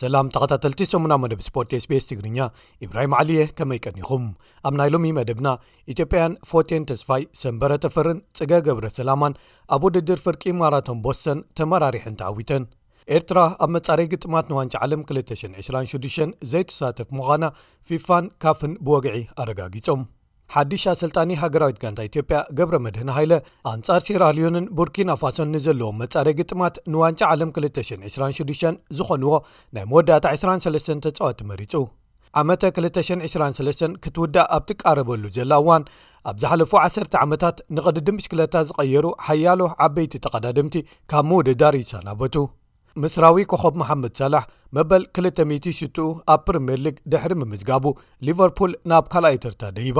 ሰላም ተኸታተልቲ ሰሙና መደብ ስፖርት ስቤስ ትግርኛ ኢብራሂም ዓሊየ ከመይ ቀኒኹም ኣብ ናይ ሎሚ መደብና ኢትዮጵያን ፎቴን ተስፋይ ሰንበረ ተፈርን ጽገ ገብረ ሰላማን ኣብ ውድድር ፍርቂ ማራቶን ቦሰን ተመራሪሐን ተዓዊተን ኤርትራ ኣብ መጻረይ ግጥማት ንዋንጫ ዓለም 226 ዘይትሳተፍ ምዃና ፊፋን ካፍን ብወግዒ ኣረጋጊጾም ሓድሽ ኣሰልጣኒ ሃገራዊት ጋንታ ኢትዮጵያ ገብረ መድህን ሃይለ ኣንጻር ሴራልዮንን ቡርኪና ፋሶን ንዘለዎም መጻረይ ግጥማት ንዋንጫ ዓለም 226 ዝኾንዎ ናይ መወዳእታ 23 ተጻወቲ መሪጹ ዓመተ 223 ክትውዳእ ኣብ ትቃረበሉ ዘላ እዋን ኣብ ዝሓለፉ ዓሰርተ ዓመታት ንቐድድም ብሽክለታ ዝቐየሩ ሓያሎ ዓበይቲ ተቐዳድምቲ ካብ ምውድዳር ይሰናበቱ ምስራዊ ኮኸብ መሓመድ ሳላሕ መበል 200 ሽትኡ ኣብ ፕሪምየር ሊግ ድሕሪ ምምዝጋቡ ሊቨርፑል ናብ ካልኣይ ትርታ ደይባ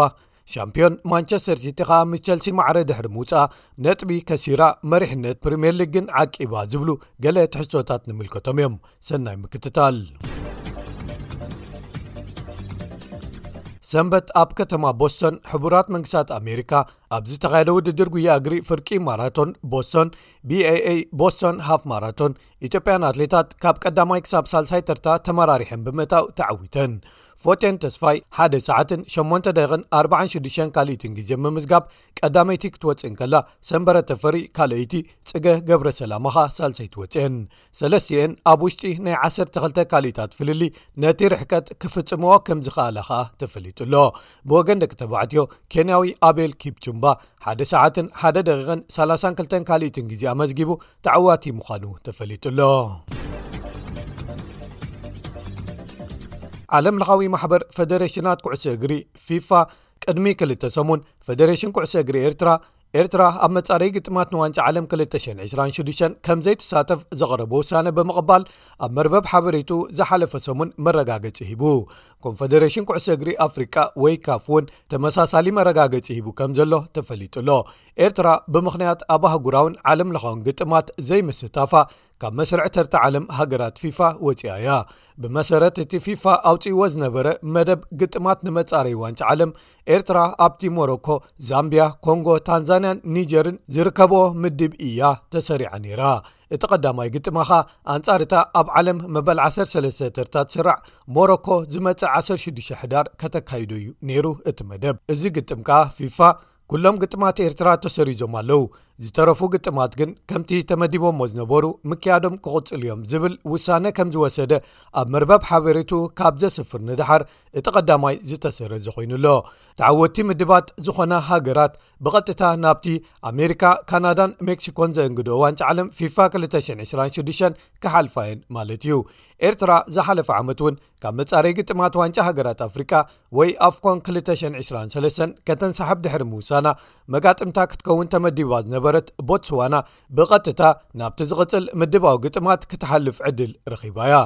ሻምፕዮን ማንቸስተር ሲቲ ከኣ ምስ ቸልሲ ማዕረ ድሕሪ ምውጽኣ ነጥቢ ከሲራ መሪሕነት ፕሪምየር ሊግ ግን ዓቂባ ዝብሉ ገለ ትሕዝቶታት ንምልከቶም እዮም ሰናይ ምክትታል ሰንበት ኣብ ከተማ ቦስቶን ሕቡራት መንግስታት ኣሜሪካ ኣብ ዝተኻየደ ውድድር ጉያ እግሪ ፍርቂ ማራቶን ቦስቶን baa ቦስቶን ሃፍ ማራቶን ኢትዮጵያን ኣትሌታት ካብ ቀዳማይ ክሳብ ሳልሳይ ተርታ ተመራሪሐን ብምእታው ተዓዊተን ፎጤን ተስፋይ ሓደ ሰዓትን ሸሞንተ ደቂቕን ኣርባዓን ሽዱሽተን ካልኢትን ግዜ ምምዝጋብ ቀዳመይቲ ክትወጽእ እንከላ ሰንበረ ተፈሪ ካልኣይቲ ጽገ ገብረ ሰላማ ኸኣ ሳልሰይቲ ወጺኤን ሰለስቲኤን ኣብ ውሽጢ ናይ ዓሰርተ ክልተ ካልኢታት ፍልሊ ነቲ ርሕቀት ክፍጽምዎ ከም ዝኸኣላ ኸኣ ተፈሊጡ ኣሎ ብወገን ደቂ ተባዕትዮ ኬንያዊ ኣቤል ኪፕቹምባ ሓደ ሰዓትን ሓደ ደቂቕን ሳላሳን ክልተን ካልኢትን ግዜ ኣመዝጊቡ ተዓዋቲ ምዃኑ ተፈሊጡ ኣሎ ዓለም ለኻዊ ማሕበር ፈደሬሽናት ኩዕሶ እግሪ ፊፋ ቅድሚ ክልተ ሰሙን ፈደሬሽን ኩዕሶ እግሪ ኤርትራ ኤርትራ ኣብ መጻረይ ግጥማት ንዋንጫ ዓለም 226 ከም ዘይትሳተፍ ዘቕረቡ ውሳነ ብምቕባል ኣብ መርበብ ሓበሬቱ ዝሓለፈ ሰሙን መረጋገጺ ሂቡ ኮንፈደሬሽን ኩዕሶ እግሪ ኣፍሪቃ ወይ ካፍ እውን ተመሳሳሊ መረጋገጺ ሂቡ ከም ዘሎ ተፈሊጡ ኣሎ ኤርትራ ብምኽንያት ኣብ ኣህጉራውን ዓለም ለኻውን ግጥማት ዘይምስታፋ ካብ መስርዕ ተርታ ዓለም ሃገራት ፊፋ ወፂኣ እያ ብመሰረት እቲ ፊፋ ኣውፅእዎ ዝነበረ መደብ ግጥማት ንመፃረይ ዋንጫ ዓለም ኤርትራ ኣብቲ ሞሮኮ ዛምቢያ ኮንጎ ታንዛንያን ኒጀርን ዝርከቦ ምድብ እያ ተሰሪዓ ነይራ እቲ ቀዳማይ ግጥማኻ ኣንፃርታ ኣብ ዓለም መበል 13 ተርታ ትስራዕ ሞሮኮ ዝመፅእ 16 ሕዳር ከተካይዶ እዩ ነይሩ እቲ መደብ እዚ ግጥም ከኣ ፊፋ ኩሎም ግጥማት ኤርትራ ተሰሪዞም ኣለዉ ዝተረፉ ግጥማት ግን ከምቲ ተመዲቦሞ ዝነበሩ ምክያዶም ክቕጽሉ እዮም ዝብል ውሳነ ከም ዝወሰደ ኣብ መርበብ ሓበሬቱ ካብ ዘስፍር ንድሓር እቲ ቀዳማይ ዝተሰረ ዝኮይኑ ኣሎ ተዓወቲ ምድባት ዝኾነ ሃገራት ብቐጥታ ናብቲ ኣሜሪካ ካናዳን ሜክሲኮን ዘእንግዶ ዋንጫ ዓለም ፊፋ 226 ክሓልፋ የን ማለት እዩ ኤርትራ ዝሓለፈ ዓመት እውን ካብ መጻረይ ግጥማት ዋንጫ ሃገራት ኣፍሪቃ ወይ ኣፍኮን 223 ከተንሰሓብ ድሕሪ ምውሳና መጋጥምታ ክትከውን ተመዲባ ዝነበረት ቦትስዋና ብቐጥታ ናብቲ ዝቕጽል ምድባዊ ግጥማት ክትሓልፍ ዕድል ረኺባ እያ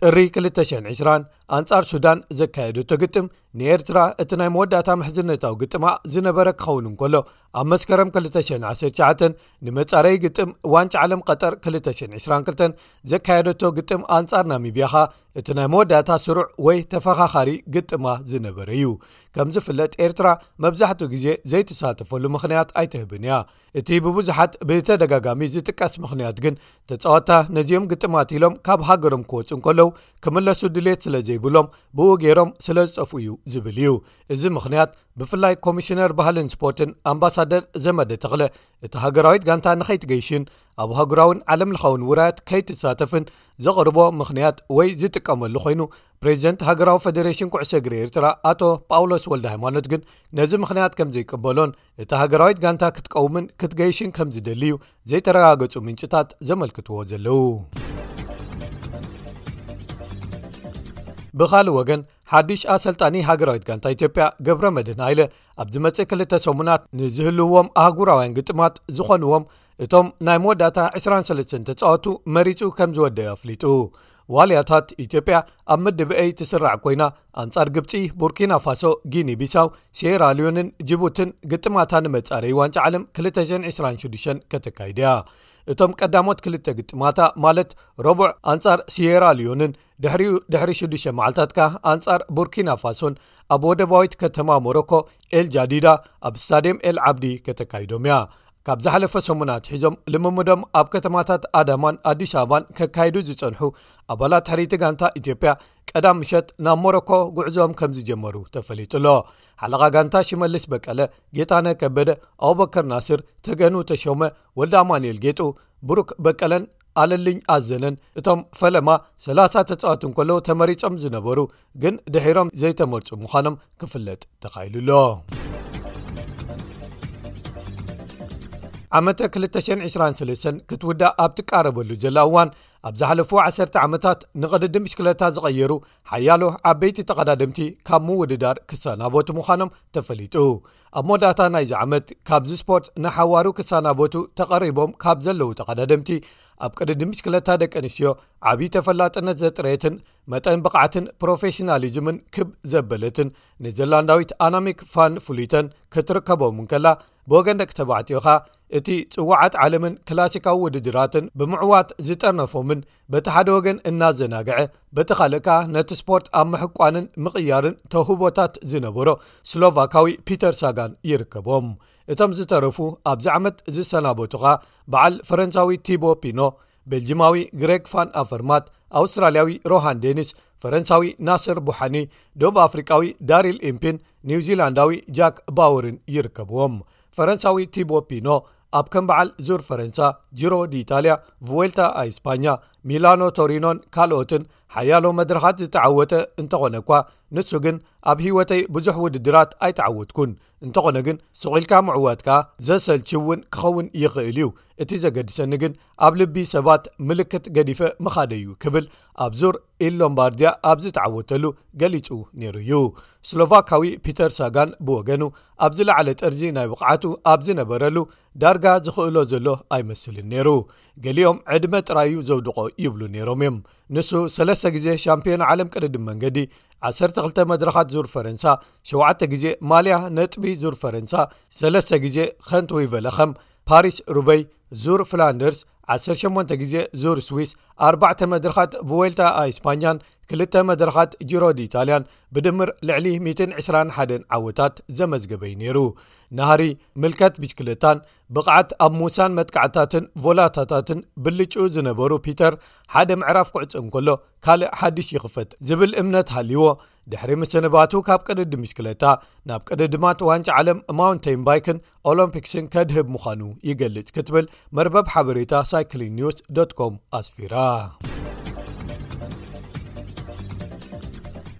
ጥሪ 220 ኣንጻር ሱዳን ዘካየደቶ ግጥም ንኤርትራ እቲ ናይ መወዳእታ ምሕዝነታዊ ግጥማ ዝነበረ ክኸውን እንከሎ ኣብ መስከረም 219 ንመጻረይ ግጥም ዋንጫ ዓለም ቀጠር 222 ዘካየደቶ ግጥም ኣንጻር ናሚብያኻ እቲ ናይ መወዳእታ ስሩዕ ወይ ተፈኻኻሪ ግጥማ ዝነበረ እዩ ከም ዝፍለጥ ኤርትራ መብዛሕትኡ ግዜ ዘይተሳተፈሉ ምኽንያት ኣይትህብን እያ እቲ ብብዙሓት ብተደጋጋሚ ዝጥቀስ ምኽንያት ግን ተጻዋታ ነዚኦም ግጥማት ኢሎም ካብ ሃገሮም ክወጹ እንከለዉ ክምለሱ ድሌት ስለ ዘይብሎም ብኡ ገይሮም ስለ ዝጠፍኡ እዩ ዝብል እዩ እዚ ምኽንያት ብፍላይ ኮሚሽነር ባህልን ስፖርትን ኣምባሳደር ዘመደ ተኽለ እቲ ሃገራዊት ጋንታ ንኸይትገይሽን ኣብ ሃገራውን ዓለምለኻውን ውራያት ከይትሳተፍን ዘቕርቦ ምኽንያት ወይ ዝጥቀመሉ ኮይኑ ፕሬዚደንት ሃገራዊ ፈደሬሽን ኩዕሰግሪ ኤርትራ ኣቶ ጳውሎስ ወልደ ሃይማኖት ግን ነዚ ምኽንያት ከም ዘይቀበሎን እታ ሃገራዊት ጋንታ ክትቀውምን ክትገይሽን ከም ዝደልዩ ዘይተረጋገጹ ምንጭታት ዘመልክትዎ ዘለዉ ብኻልእ ወገን ሓድሽ ኣሰልጣኒ ሃገራዊት ጋንታ ኢትዮጵያ ገብረ መድህን ሃይለ ኣብ ዝመጽእ ክልተ ሰሙናት ንዝህልዎም ኣህጉራውያን ግጥማት ዝኾንዎም እቶም ናይ መወዳእታ 23 ተጻወቱ መሪጹ ከም ዝወደዩ ኣፍሊጡ ዋልያታት ኢትዮጵያ ኣብ ምድብ ኤይ ትስራዕ ኮይና ኣንጻር ግብፂ ቡርኪና ፋሶ ጊኒ ቢሳው ሴራ ልዮንን ጅቡትን ግጥማታ ንመፃረይ ዋንጫ ዓለም 226 ከተካይድ እያ እቶም ቀዳሞት ክልተ ግጥማታ ማለት ረቡዕ ኣንጻር ስራ ልዮንን ድሕሪኡ ድሕሪ 6ዱሽ መዓልታት ከ ኣንጻር ቡርኪና ፋሶን ኣብ ወደባዊት ከተማ ሞሮኮ ኤልጃዲዳ ኣብ ስታድየም ኤልዓብዲ ከተካይዶም እያ ካብ ዝሓለፈ ሰሙን ኣትሒዞም ልምምዶም ኣብ ከተማታት ኣዳማን ኣዲስ ኣበባን ከካይዱ ዝጸንሑ ኣባላት ሕሪይቲ ጋንታ ኢትዮጵያ ቀዳም ምሸት ናብ ሞሮኮ ጉዕዞም ከም ዝጀመሩ ተፈሊጡ ኣሎ ሓለቓ ጋንታ ሽመልስ በቀለ ጌታነ ከበደ ኣበከር ናስር ተገኑ ተሾመ ወልዳ ኣማንኤል ጌጡ ብሩክ በቀለን ኣለልኝ ኣዘነን እቶም ፈለማ ሰላሳ ተፃወቲ እንከለዉ ተመሪፆም ዝነበሩ ግን ድሒሮም ዘይተመርፁ ምዃኖም ክፍለጥ ተኻኢሉ ኣሎ ዓመተ 223 ክትውዳእ ኣብ ትቃረበሉ ዘላ እዋን ኣብ ዝሓለፉ 1ሰተ ዓመታት ንቕድዲ ምሽክለታ ዝቐየሩ ሓያሎ ዓበይቲ ተቐዳድምቲ ካብ ምውድዳር ክሰናቦቲ ምዃኖም ተፈሊጡ ኣብ መወዳእታ ናይዚ ዓመት ካብዚ ስፖርት ንሓዋሩ ክሳናበቱ ተቐሪቦም ካብ ዘለዉ ተቐዳደምቲ ኣብ ቅድዲ ምሽክለታ ደቂ ኣንስትዮ ዓብዪ ተፈላጥነት ዘጥረየትን መጠን ብቕዓትን ፕሮፌሽናሊዝምን ክብ ዘበለትን ኔዘርላንዳዊት ኣናሚክ ፋን ፍሉይተን ክትርከቦም እንከላ ብወገን ደቂ ተባዕትዮኻ እቲ ፅዋዓት ዓለምን ክላሲካዊ ውድድራትን ብምዕዋት ዝጠርነፎምን በቲ ሓደ ወገን እናዘናግዐ በቲ ካልእ ከኣ ነቲ ስፖርት ኣብ ምሕቋንን ምቕያርን ተውህቦታት ዝነበሮ ስሎቫካዊ ፒተር ሳጋን ይርከቦም እቶም ዝተረፉ ኣብዚ ዓመት ዝሰናበቱ ኸኣ በዓል ፈረንሳዊ ቲቦ ፒኖ ቤልጂማዊ ግሬግ ፋን ኣፈርማት ኣውስትራልያዊ ሮሃን ዴኒስ ፈረንሳዊ ናስር ቡሓኒ ዶብ ኣፍሪቃዊ ዳሪል ኢምፒን ኒው ዚላንዳዊ ጃክ ባወርን ይርከብዎም ፈረንሳዊ ቲቦ ፒኖ ኣብ ከም በዓል ዙር ፈረንሳ ጅሮ ዲኢጣልያ ቭወልታ ኣይስፓኛ ሚላኖ ቶሪኖን ካልኦትን ሓያሎ መድረኻት ዝተዓወተ እንተኾነ እኳ ንሱ ግን ኣብ ህይወተይ ብዙሕ ውድድራት ኣይተዓወትኩን እንተኾነ ግን ስቑኢልካ ምዕዋት ከኣ ዘሰልች እውን ክኸውን ይኽእል እዩ እቲ ዘገድሰኒ ግን ኣብ ልቢ ሰባት ምልክት ገዲፈ ምኻደ እዩ ክብል ኣብ ዙር ኢሎምባርድያ ኣብ ዝተዓወተሉ ገሊጹ ነይሩ እዩ ስሎቫካዊ ፒተር ሳጋን ብወገኑ ኣብ ዝለዓለ ጥርዚ ናይ ብቕዓቱ ኣብ ዝነበረሉ ዳርጋ ዝኽእሎ ዘሎ ኣይመስልን ነይሩ ገሊኦም ዕድመ ጥራይዩ ዘውድቖ ይብሉ ነይሮም እዮም ንሱ ሰለስተ ግዜ ሻምፒዮን ዓለም ቅድድም መንገዲ 12 መድረኻት ዙር ፈረንሳ ሸተ ግዜ ማልያ ነጥቢ ዙር ፈረንሳ ሰለስተ ግዜ ከንት ወይቨለኸም ፓሪስ ሩበይ ዙር ፍላንደርስ ዓሰርተ ሸሞንተ ግዜ ዙር ስዊስ ኣርባዕተ መድረኻት ቭወልታ ኣይስፓኛን ክልተ መድረኻት ጅሮዲ ኢታልያን ብድምር ልዕሊ 121 ዓወታት ዘመዝገበዩ ነይሩ ናሃሪ ምልከት ብጅክለታን ብቕዓት ኣብ ምውሳን መጥቃዕታትን ቮላታታትን ብልጩኡ ዝነበሩ ፒተር ሓደ ምዕራፍ ክዕፅ እንከሎ ካልእ ሓድሽ ይኽፈት ዝብል እምነት ሃልዎ ድሕሪ ምሰንባቱ ካብ ቅድዲ ምሽክለታ ናብ ቅድድማት ዋንጫ ዓለም ማውንተይን ባይክን ኦሎምፒክስን ከድህብ ምዃኑ ይገልጽ ክትብል መርበብ ሓበሬታ ሳይክሊን ኒውስ ኮም ኣስፊራ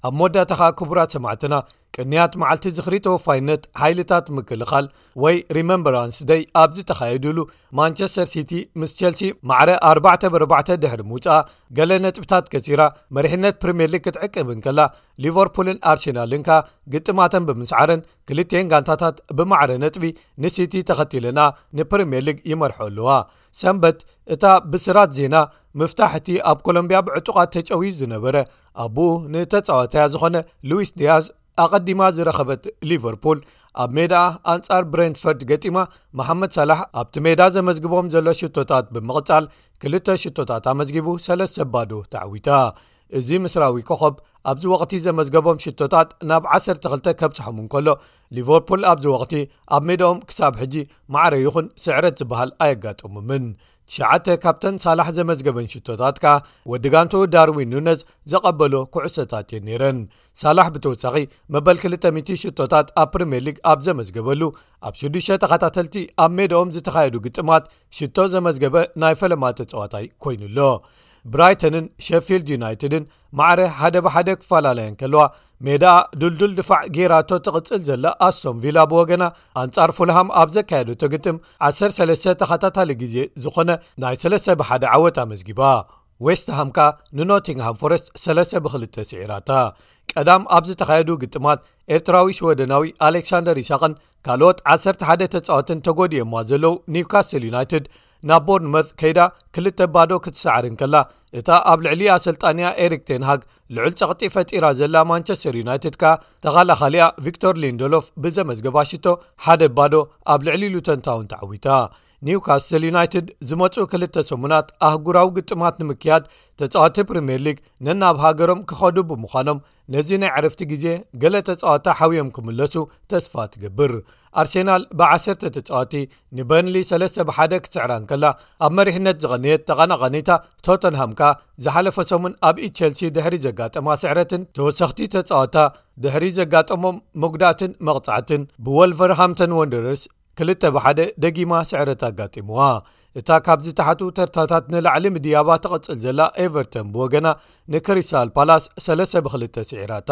ኣብ መወዳእታ ኸኣ ክቡራት ሰማዕትና ቅንያት መዓልቲ ዝኽሪ ተወፋይነት ሓይልታት ምክልኻል ወይ ሪመምበራንስ ደይ ኣብ ዝተኻየዱሉ ማንቸስተር ሲቲ ምስ ቸልሲ ማዕረ 4 ብርባዕተ ድሕሪ ምውፃኣ ገለ ነጥብታት ገፂራ መሪሕነት ፕሪምየር ሊግ ክትዕቅብን ከላ ሊቨርፑልን ኣርሴናልን ከ ግጥማተን ብምስዓረን ክልተኤን ጋንታታት ብማዕረ ነጥቢ ንሲቲ ተኸቲለንኣ ንፕሪምየር ሊግ ይመርሖ ኣለዋ ሰንበት እታ ብስራት ዜና ምፍታሕቲ ኣብ ኮሎምብያ ብዕጡቓት ተጨውዩ ዝነበረ ኣቦኡ ንተፃዋታያ ዝኾነ ሉዊስ ድያዝ ኣቐዲማ ዝረኸበት ሊቨርፑል ኣብ ሜድኣ ኣንጻር ብረንፈርድ ገጢማ መሓመድ ሳላሕ ኣብቲ ሜዳ ዘመዝግቦም ዘሎ ሽቶታት ብምቕጻል ክልተ ሽቶታት ኣመዝጊቡ ሰለስተ ባዶ ተዓዊታ እዚ ምስራዊ ኮኸብ ኣብዚ ወቕቲ ዘመዝገቦም ሽቶታት ናብ 12 ከብጽሖም እንከሎ ሊቨርፑል ኣብዚ ወቕቲ ኣብ ሜድኦም ክሳብ ሕጂ ማዕረ ይኹን ስዕረት ዝበሃል ኣየጋጠሙምን ትሽዓተ ካብተን ሳላሕ ዘመዝገበን ሽቶታት ከኣ ወዲ ጋንቶ ዳርዊን ኑነዝ ዘቐበሎ ኩዕሰታት እየን ነይረን ሳላሕ ብተወሳኺ መበል 200 ሽቶታት ኣብ ፕሪምየር ሊግ ኣብ ዘመዝገበሉ ኣብ ሽዱሽተ ተኸታተልቲ ኣብ ሜድኦም ዝተኻየዱ ግጥማት ሽቶ ዘመዝገበ ናይ ፈለማ ተጸዋታይ ኮይኑ ኣሎ ብራይተንን ሸፊልድ ዩናይትድን ማዕረ ሓደ ብሓደ ክፈላለየ ከለዋ ሜዳኣ ዱልዱል ድፋዕ ጌራቶ ትቕጽል ዘላ ኣስቶን ቪላ ብወገና ኣንጻር ፉልሃም ኣብ ዘካየደቶ ግጥም 13 ተኸታታሊ ግዜ ዝኾነ ናይ 3 ብሓደ ዓወት ኣመዝጊባ ዌስትሃም ከኣ ንኖቲንግሃም ፎረስት ሰለስተ ብክልተ ስዒራታ ቀዳም ኣብ ዝተኻየዱ ግጥማት ኤርትራዊ ሽወደናዊ ኣሌክሳንደር ይሳቅን ካልኦት 11 ተፃወትን ተጎዲኦማ ዘለው ኒውካስትል ዩናይትድ ናብ ቦርንመርት ከይዳ ክልተ ባዶ ክትሰዓርን ከላ እታ ኣብ ልዕሊ ኣሰልጣንያ ኤሪክቴንሃግ ልዑል ፀቕጢ ፈጢራ ዘላ ማንቸስተር ዩናይትድ ከኣ ተኻላኻሊያ ቪክቶር ሊንደሎፍ ብዘመዝገባ ሽቶ ሓደ ባዶ ኣብ ልዕሊ ሉተንታውን ተዓዊታ ኒውካስትል ዩናይትድ ዝመጽኡ ክልተ ሰሙናት ኣህጉራዊ ግጥማት ንምክያድ ተጻዋቲ ፕሪምየር ሊግ ነናብ ሃገሮም ክኸዱ ብምዃኖም ነዚ ናይ ዕርፍቲ ግዜ ገለ ተጻዋታ ሓውዮም ክምለሱ ተስፋ ትገብር ኣርሴናል ብ1ሰተ ተጻዋቲ ንበርንሊ 3ለስተ ብሓደ ክስዕራ ንከላ ኣብ መሪሕነት ዝቐነየት ተቓናቓኒታ ቶተንሃም ከኣ ዝሓለፈ ሰሙን ኣብ ቸልሲ ድሕሪ ዘጋጠማ ስዕረትን ተወሰኽቲ ተጻዋታ ድሕሪ ዘጋጠሞም መጉዳእትን መቕጻዕትን ብወልቨርሃምቶን ወንደረርስ ክልተ ብሓደ ደጊማ ስዕረት ኣጋጢምዋ። እታ ካብ ዝተሓቱ ተርታታት ንላዕሊ ምድያባ ትቐጽል ዘላ ኤቨርተን ብወገና ንክሪስታል ፓላስ ሰለስተ ብክልተ ስዒራታ።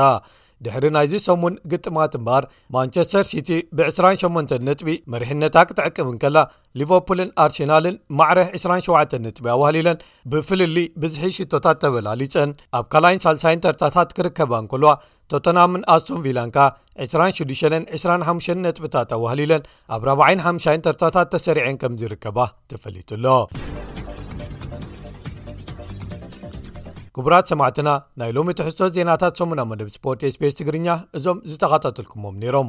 ድሕሪ ናይዚ ሰሙን ግጥማት እምበኣር ማንቸስተር ሲቲ ብ28 ነጥቢ መሪሕነታ ክትዕቅብ እንከላ ሊቨርፑልን ኣርሴናልን ማዕረ 27 ነጥቢ ኣዋህሊለን ብፍልልይ ብዝሒ ሽቶታት ተበላሊጸን ኣብ ካልይን ሳልሳይን ተርታታት ክርከባ እንከልዋ ቶተንሃምን ኣስቶን ቪላን ከኣ ዕስራን ሽዱሸነን ዕስራን ሓሙሸን ነጥብታት ኣዋህሊለን ኣብ ራብዓይን ሓምሻይን ተርታታት ተሰሪዐን ከም ዝርከባ ተፈሊጡ ኣሎ ክቡራት ሰማዕትና ናይ ሎሚ ትሕዝቶ ዜናታት ሰሙና መደብ ስፖርት ስፔስ ትግርኛ እዞም ዝተኻታተልኩሞም ነይሮም